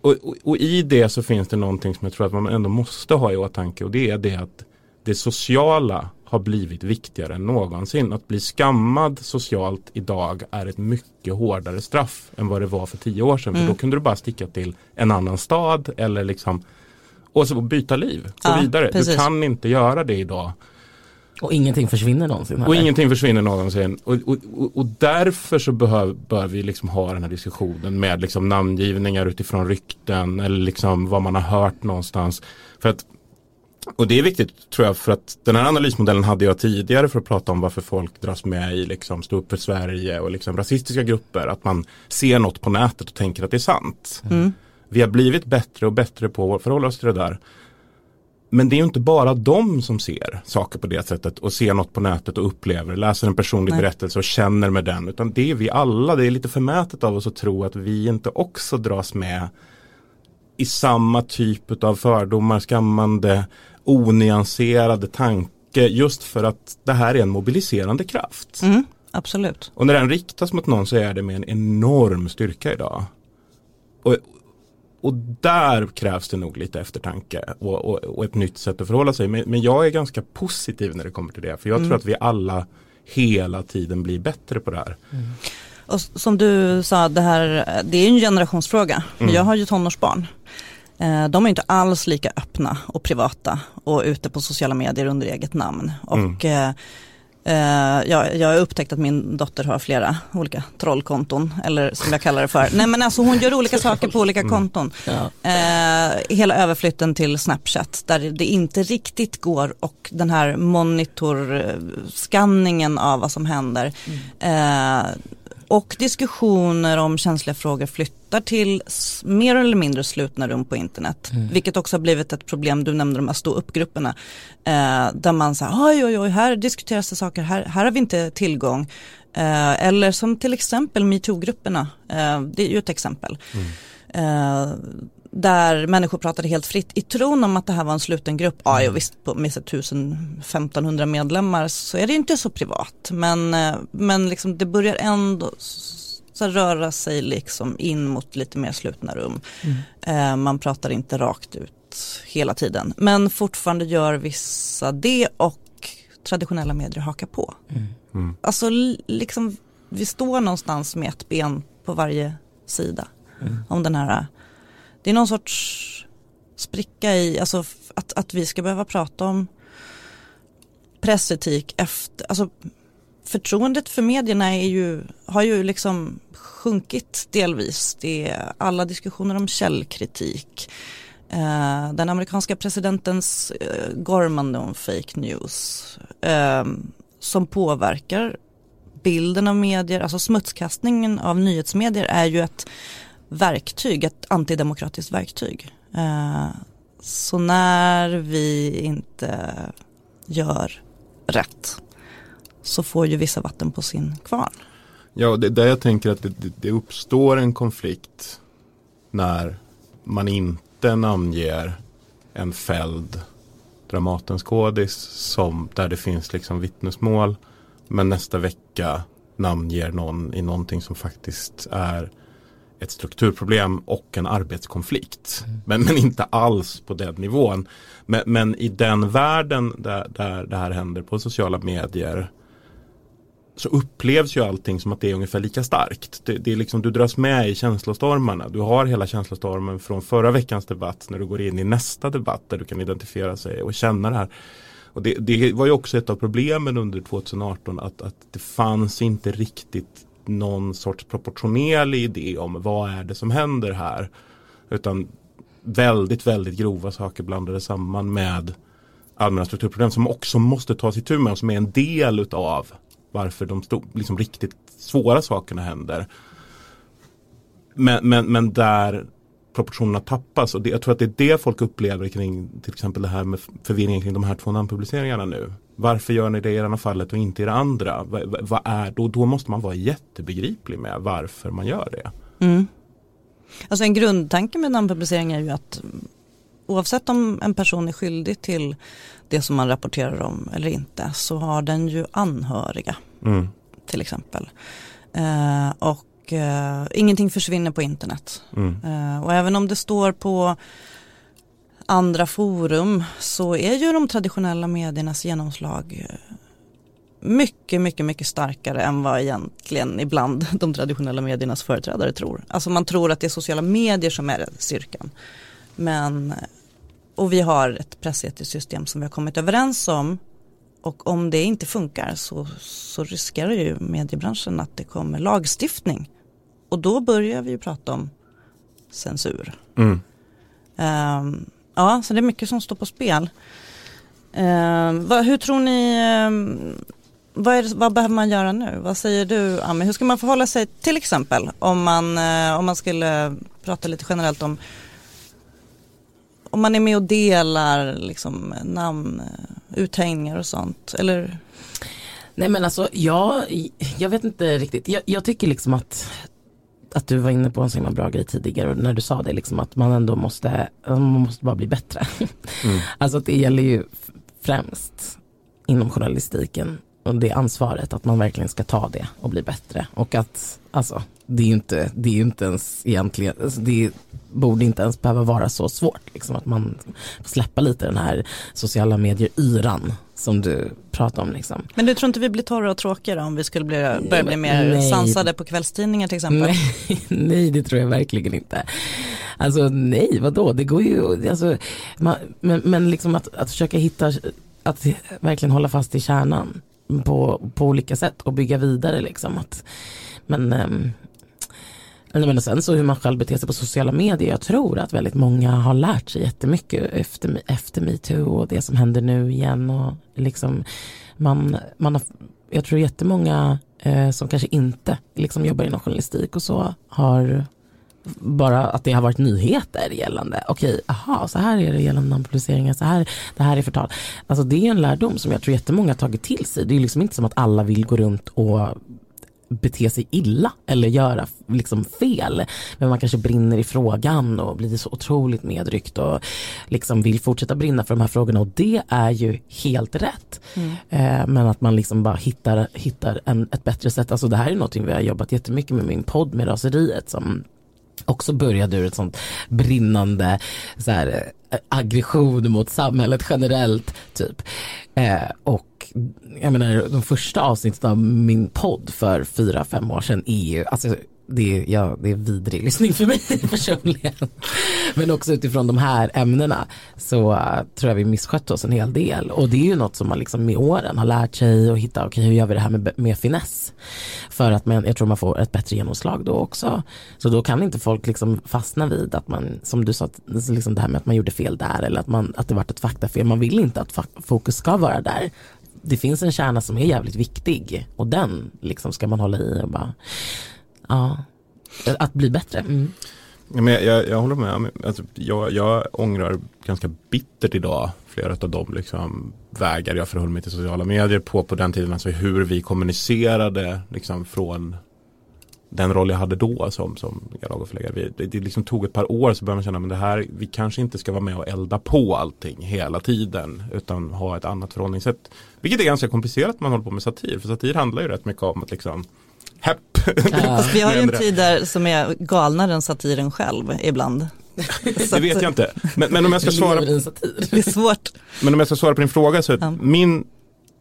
S3: Och, och, och i det så finns det någonting som jag tror att man ändå måste ha i åtanke och det är det att det sociala har blivit viktigare än någonsin. Att bli skammad socialt idag är ett mycket hårdare straff än vad det var för tio år sedan. För
S1: Mm.
S3: då kunde du bara sticka till en annan stad eller liksom och så byta liv, gå
S1: Ja,
S3: vidare.
S1: precis.
S3: Du kan inte göra det idag.
S2: Och ingenting försvinner någonsin.
S3: Och
S2: heller.
S3: ingenting försvinner någonsin. Och, och, och, och därför så behöv, bör vi liksom ha den här diskussionen med liksom namngivningar utifrån rykten eller liksom vad man har hört någonstans. För att, och det är viktigt tror jag för att den här analysmodellen hade jag tidigare för att prata om varför folk dras med i liksom stå upp för Sverige och liksom rasistiska grupper. Att man ser något på nätet och tänker att det är sant.
S1: Mm.
S3: Vi har blivit bättre och bättre på att förhålla oss till det där. Men det är ju inte bara de som ser saker på det sättet och ser något på nätet och upplever, läser en personlig
S1: Nej.
S3: berättelse och känner med den. Utan det är vi alla, det är lite förmätet av oss att tro att vi inte också dras med i samma typ av fördomar, skammande, onyanserade tanke. Just för att det här är en mobiliserande kraft.
S1: Mm. Absolut.
S3: Och när den riktas mot någon så är det med en enorm styrka idag. Och, och där krävs det nog lite eftertanke och, och, och ett nytt sätt att förhålla sig. Men, men jag är ganska positiv när det kommer till det. För jag
S1: Mm.
S3: tror att vi alla hela tiden blir bättre på det här.
S1: Och s- som du sa, det här det är en generationsfråga.
S3: Mm.
S1: Jag har ju tonårsbarn. Eh, De är inte alls lika öppna och privata och ute på sociala medier under eget namn. Och eh, eh, jag, jag har upptäckt att min dotter har flera olika trollkonton, eller som jag kallar det för. Nej men alltså hon gör olika saker på olika konton.
S2: Ja.
S1: Eh, hela överflytten till Snapchat där det inte riktigt går och den här monitorskanningen av vad som händer. Eh, och diskussioner om känsliga frågor flyttar till s- mer eller mindre slutna rum på internet. Vilket också har blivit ett problem, du nämnde de här stå upp-grupperna. Eh, där man säger, oj oj oj, här diskuteras det saker, här, här har vi inte tillgång. Eh, eller som till exempel metoo-grupperna, eh, det är ju ett exempel. Eh, där människor pratade helt fritt i tron om att det här var en sluten grupp. Ja, jo, visst på, med så 1000-1500 medlemmar så är det inte så privat. Men, eh, men liksom, det börjar ändå så röra sig liksom in mot lite mer slutna rum. Eh, man pratar inte rakt ut hela tiden. Men fortfarande gör vissa det och traditionella medier hakar på.
S3: Mm.
S1: Alltså l- liksom, vi står någonstans med ett ben på varje sida. Om den här, det är någon sorts spricka i, alltså att, att vi ska behöva prata om pressetik efter, alltså förtroendet för medierna är ju, har ju liksom sjunkit delvis. Det är alla diskussioner om källkritik. Eh, den amerikanska presidentens eh, gormande om fake news eh, som påverkar bilden av medier, alltså smutskastningen av nyhetsmedier är ju ett verktyg, ett antidemokratiskt verktyg. Eh, så när vi inte gör rätt så får ju vissa vatten på sin kvarn.
S3: Ja, det är där jag tänker att det, det uppstår en konflikt när man inte namnger en fälld Dramatens kodis som där det finns liksom vittnesmål men nästa vecka namnger någon i någonting som faktiskt är ett strukturproblem och en arbetskonflikt. Mm. Men, men inte alls på den nivån. Men, men i den världen där, där det här händer på sociala medier så upplevs ju allting som att det är ungefär lika starkt. Det, det, är liksom, du dras med i känslostormarna. Du har hela känslostormen från förra veckans debatt när du går in i nästa debatt där du kan identifiera sig och känna det här. Och det, det var ju också ett av problemen under 2018 att, att det fanns inte riktigt någon sorts proportionerlig idé om vad är det som händer här. Utan väldigt, väldigt grova saker blandades samman med allmänna strukturproblem som också måste tas i tur med och som är en del utav varför de stod, liksom riktigt svåra sakerna händer. Men, men, men där proportionerna tappas och det, jag tror att det är det folk upplever kring till exempel det här med förvirringen kring de här två namnpubliceringarna nu. Varför gör ni det i det ena fallet och inte i det andra? Vad, vad är, då, då måste man vara jättebegriplig med varför man gör det.
S1: Mm. Alltså en grundtanke med namnpublicering är ju att oavsett om en person är skyldig till det som man rapporterar om eller inte så har den ju anhöriga mm. till exempel. Eh, och eh, ingenting försvinner på internet. Mm. Eh, och även om det står på andra forum så är ju de traditionella mediernas genomslag eh, mycket, mycket, mycket starkare än vad egentligen ibland de traditionella mediernas företrädare tror. Alltså man tror att det är sociala medier som är styrkan. Men och vi har ett pressetiskt system som vi har kommit överens om. Och om det inte funkar så, så riskerar ju mediebranschen att det kommer lagstiftning. Och då börjar vi ju prata om censur. Mm. Um, ja, så det är mycket som står på spel. Um, vad, hur tror ni, um, vad, är, vad, behöver man göra nu? Vad säger du Ami? Hur ska man förhålla sig till exempel om man, uh, om man skulle prata lite generellt om om man är med och delar liksom, namn, eh, uthängningar och sånt? Eller?
S2: Nej men alltså jag, jag vet inte riktigt. Jag, jag, tycker liksom att, att du var inne på en så himla bra grej tidigare när du sa det liksom att man ändå måste, man måste bara bli bättre. Mm. alltså det gäller ju främst inom journalistiken och det ansvaret att man verkligen ska ta det och bli bättre och att alltså det är ju inte, det är inte ens egentligen, alltså det borde inte ens behöva vara så svårt liksom att man får släppa lite den här sociala medier-yran som du pratar om liksom.
S1: Men du tror inte vi blir torra och tråkiga om vi skulle bli, börja bli mer nej. sansade på kvällstidningar till exempel?
S2: Nej, nej, det tror jag verkligen inte. Alltså nej, vadå, det går ju, alltså, man, men, men liksom att, att försöka hitta, att verkligen hålla fast i kärnan på, på olika sätt och bygga vidare liksom. Att, men, um, men sen så hur man själv beter sig på sociala medier. Jag tror att väldigt många har lärt sig jättemycket efter, efter metoo och det som händer nu igen. Och liksom man, man har, jag tror jättemånga eh, som kanske inte liksom jobbar inom journalistik och så har bara att det har varit nyheter gällande, okej, aha, så här är det gällande namnpubliceringar, så här, det här är förtal. Alltså det är en lärdom som jag tror jättemånga har tagit till sig. Det är liksom inte som att alla vill gå runt och bete sig illa eller göra liksom fel. Men man kanske brinner i frågan och blir så otroligt medryckt och liksom vill fortsätta brinna för de här frågorna och det är ju helt rätt. Mm. Eh, men att man liksom bara hittar, hittar en, ett bättre sätt. Alltså det här är någonting vi har jobbat jättemycket med min podd med raseriet som också började ur ett sånt brinnande så här, eh, aggression mot samhället generellt typ. Eh, och jag menar de första avsnitten av min podd för fyra, fem år sedan är ju, alltså det är, ja, det är vidrig lyssning för mig personligen. Men också utifrån de här ämnena så uh, tror jag vi misskött oss en hel del och det är ju något som man liksom med åren har lärt sig och hitta, okej okay, hur gör vi det här med, med finess? För att man, jag tror man får ett bättre genomslag då också. Så då kan inte folk liksom fastna vid att man, som du sa, liksom det här med att man gjorde fel där eller att, man, att det vart ett faktafel. Man vill inte att fokus ska vara där det finns en kärna som är jävligt viktig och den liksom ska man hålla i och bara, ja, att bli bättre. Mm.
S3: Men jag, jag, jag, håller med, alltså, jag, jag ångrar ganska bittert idag flera av de liksom, vägar jag förhöll mig till sociala medier på på den tiden, alltså hur vi kommunicerade liksom, från den roll jag hade då som, som dialog och förläggare. Det, det liksom tog ett par år så började man känna att det här, vi kanske inte ska vara med och elda på allting hela tiden utan ha ett annat förhållningssätt. Vilket är ganska komplicerat när man håller på med satir, för satir handlar ju rätt mycket om att liksom Hepp.
S1: Ja. vi har ju en tid där som är galnare än satiren själv ibland.
S3: det vet jag inte. Men, men, om jag ska svara
S1: Det är svårt.
S3: Men om jag ska svara på din fråga så ja. min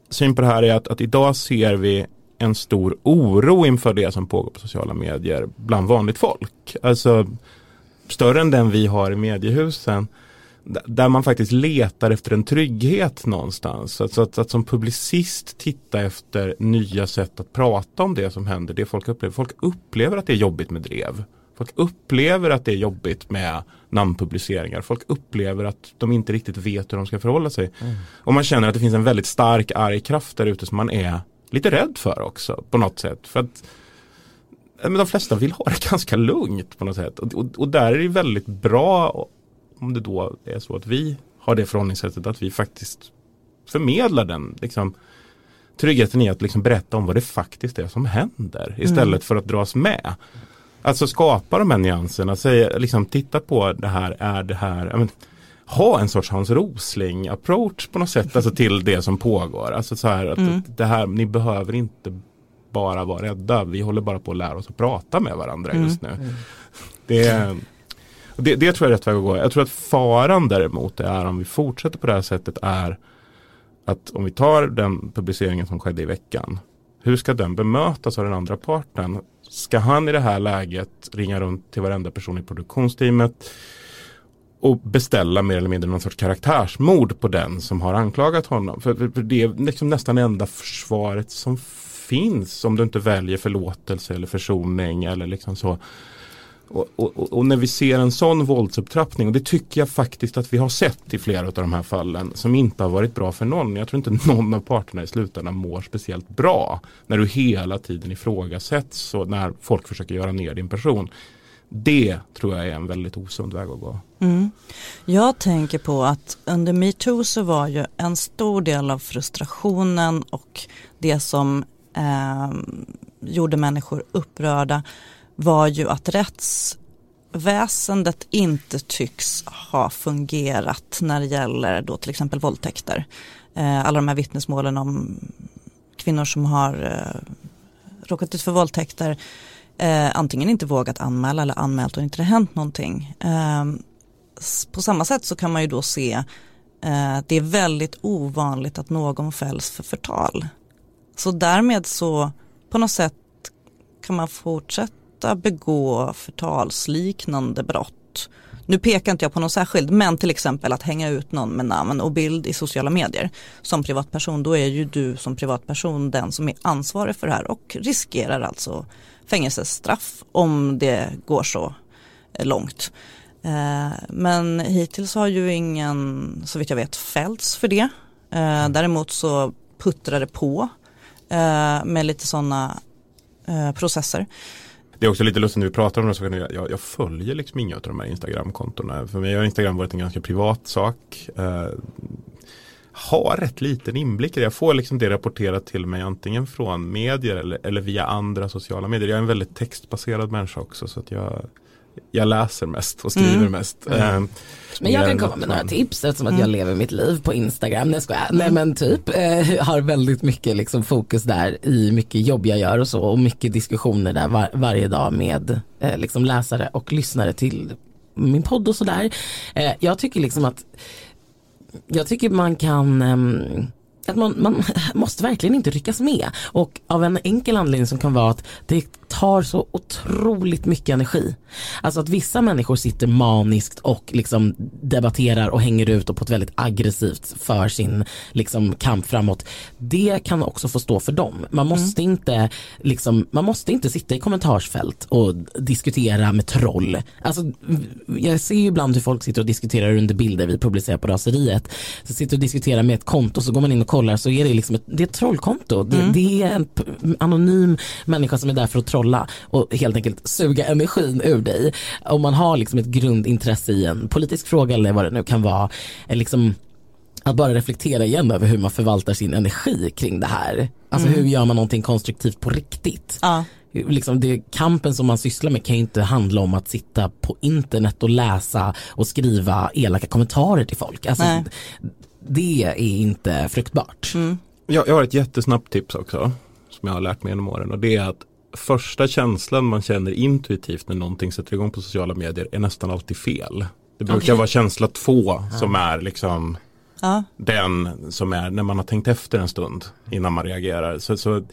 S3: syn på det här är att, att idag ser vi en stor oro inför det som pågår på sociala medier bland vanligt folk. Alltså större än den vi har i mediehusen. Där man faktiskt letar efter en trygghet någonstans. Alltså att, att som publicist titta efter nya sätt att prata om det som händer, det folk upplever. Folk upplever att det är jobbigt med drev. Folk upplever att det är jobbigt med namnpubliceringar. Folk upplever att de inte riktigt vet hur de ska förhålla sig. Mm. Och man känner att det finns en väldigt stark arg kraft där ute som man är lite rädd för också på något sätt. För att men de flesta vill ha det ganska lugnt på något sätt. Och, och, och, där är det väldigt bra om det då är så att vi har det förhållningssättet att vi faktiskt förmedlar den liksom, tryggheten i att liksom berätta om vad det faktiskt är som händer istället mm. för att dras med. Alltså skapa de här nyanserna, säga, liksom, titta på det här, är det här, men, ha en sorts Hans Rosling approach på något sätt alltså till det som pågår. Alltså så här att mm. det här, ni behöver inte bara vara rädda, vi håller bara på att lära oss att prata med varandra mm. just nu. Mm. Det, det, det, tror jag är rätt väg att gå. Jag tror att faran däremot är om vi fortsätter på det här sättet är att om vi tar den publiceringen som skedde i veckan, hur ska den bemötas av den andra parten? Ska han i det här läget ringa runt till varenda person i produktionsteamet? och beställa mer eller mindre någon sorts karaktärsmord på den som har anklagat honom. För, för, det är liksom nästan enda försvaret som finns om du inte väljer förlåtelse eller försoning eller liksom så. Och, och, och, när vi ser en sån våldsupptrappning, och det tycker jag faktiskt att vi har sett i flera av de här fallen, som inte har varit bra för någon. Jag tror inte någon av parterna i slutändan mår speciellt bra. När du hela tiden ifrågasätts och när folk försöker göra ner din person. Det tror jag är en väldigt osund väg att gå.
S1: Mm. Jag tänker på att under metoo så var ju en stor del av frustrationen och det som eh, gjorde människor upprörda var ju att rättsväsendet inte tycks ha fungerat när det gäller då till exempel våldtäkter. Eh, alla de här vittnesmålen om kvinnor som har eh, råkat ut för våldtäkter eh, antingen inte vågat anmäla eller anmält och inte det hänt någonting. På samma sätt så kan man ju då se att det är väldigt ovanligt att någon fälls för förtal. Så därmed så på något sätt kan man fortsätta begå förtalsliknande brott. Nu pekar inte jag på någon särskild, men till exempel att hänga ut någon med namn och bild i sociala medier. Som privatperson, då är ju du som privatperson den som är ansvarig för det här och riskerar alltså fängelsestraff om det går så långt. Eh, men hittills har ju ingen, så vitt jag vet, fällts för det. Eh, däremot så puttrar det på eh, med lite sådana processer.
S3: Det är också lite lustigt när vi pratar om det, så jag, jag, jag följer liksom inga av de här Instagram-kontona. För mig har Instagram varit en ganska privat sak eh, har rätt liten inblick i det. Jag får liksom det rapporterat till mig antingen från medier eller, eller via andra sociala medier. Jag är en väldigt textbaserad människa också så att jag, jag läser mest och skriver mm. mest. Mm.
S2: Eh, men jag kan komma med några tips eftersom att jag mm. lever mitt liv på Instagram. Nej, skojar. Nej men typ eh, har väldigt mycket liksom fokus där i mycket jobb jag gör och så och mycket diskussioner där var, varje dag med eh, liksom läsare och lyssnare till min podd och sådär. Eh, jag tycker liksom att jag tycker man kan um, att man, man måste verkligen inte ryckas med. Och av en enkel anledning som kan vara att det tar så otroligt mycket energi. Alltså att vissa människor sitter maniskt och liksom debatterar och hänger ut och på ett väldigt aggressivt för sin liksom kamp framåt. Det kan också få stå för dem. Man mm. måste, mm. inte, liksom, man måste inte sitta i kommentarsfält och diskutera med troll. Alltså, jag ser ju ibland hur folk sitter och diskuterar under bilder vi publicerar på raseriet. Så sitter och diskuterar med ett konto så går man in och kollar så är det liksom ett, det är ett trollkonto. Det, mm. det är en anonym människa som är där för att trolla och helt enkelt suga energin ur dig. Om man har liksom ett grundintresse i en politisk fråga eller vad det nu kan vara. Liksom, att bara reflektera igen över hur man förvaltar sin energi kring det här. Alltså mm. hur gör man någonting konstruktivt på riktigt? Ja. Liksom det, kampen som man sysslar med kan ju inte handla om att sitta på internet och läsa och skriva elaka kommentarer till folk. Alltså, det är inte fruktbart. Mm.
S3: Jag, jag har ett jättesnabbt tips också som jag har lärt mig genom åren och det är att första känslan man känner intuitivt när någonting sätter igång på sociala medier är nästan alltid fel. Det brukar okay. vara känsla två som är liksom ja. den som är när man har tänkt efter en stund innan man reagerar. Så, så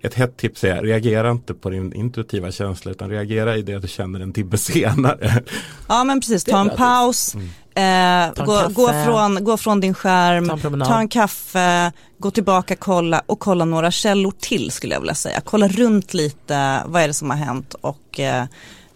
S3: ett hett tips är reagera inte på din intuitiva känsla utan reagera i det du känner en timme senare.
S1: Ja men precis, ta en paus, mm. Eh, gå, gå, från, gå från din skärm, ta en, ta en, kaffe, gå tillbaka, kolla och kolla några källor till skulle jag vilja säga. Kolla runt lite, vad är det som har hänt och eh,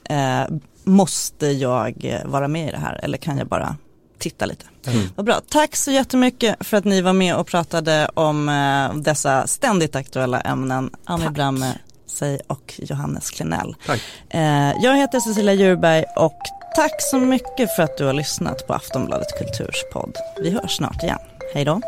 S1: eh, måste jag vara med i det här eller kan jag bara titta lite. Mm. Vad bra. Tack så jättemycket för att ni var med och pratade om eh, dessa ständigt aktuella ämnen. Annie Bramme sig och Johannes Klenell. Tack. Eh, jag heter Cecilia Djurberg och tack så mycket för att du har lyssnat på Aftonbladet Kulturs podd. Vi hörs snart igen. Hej då.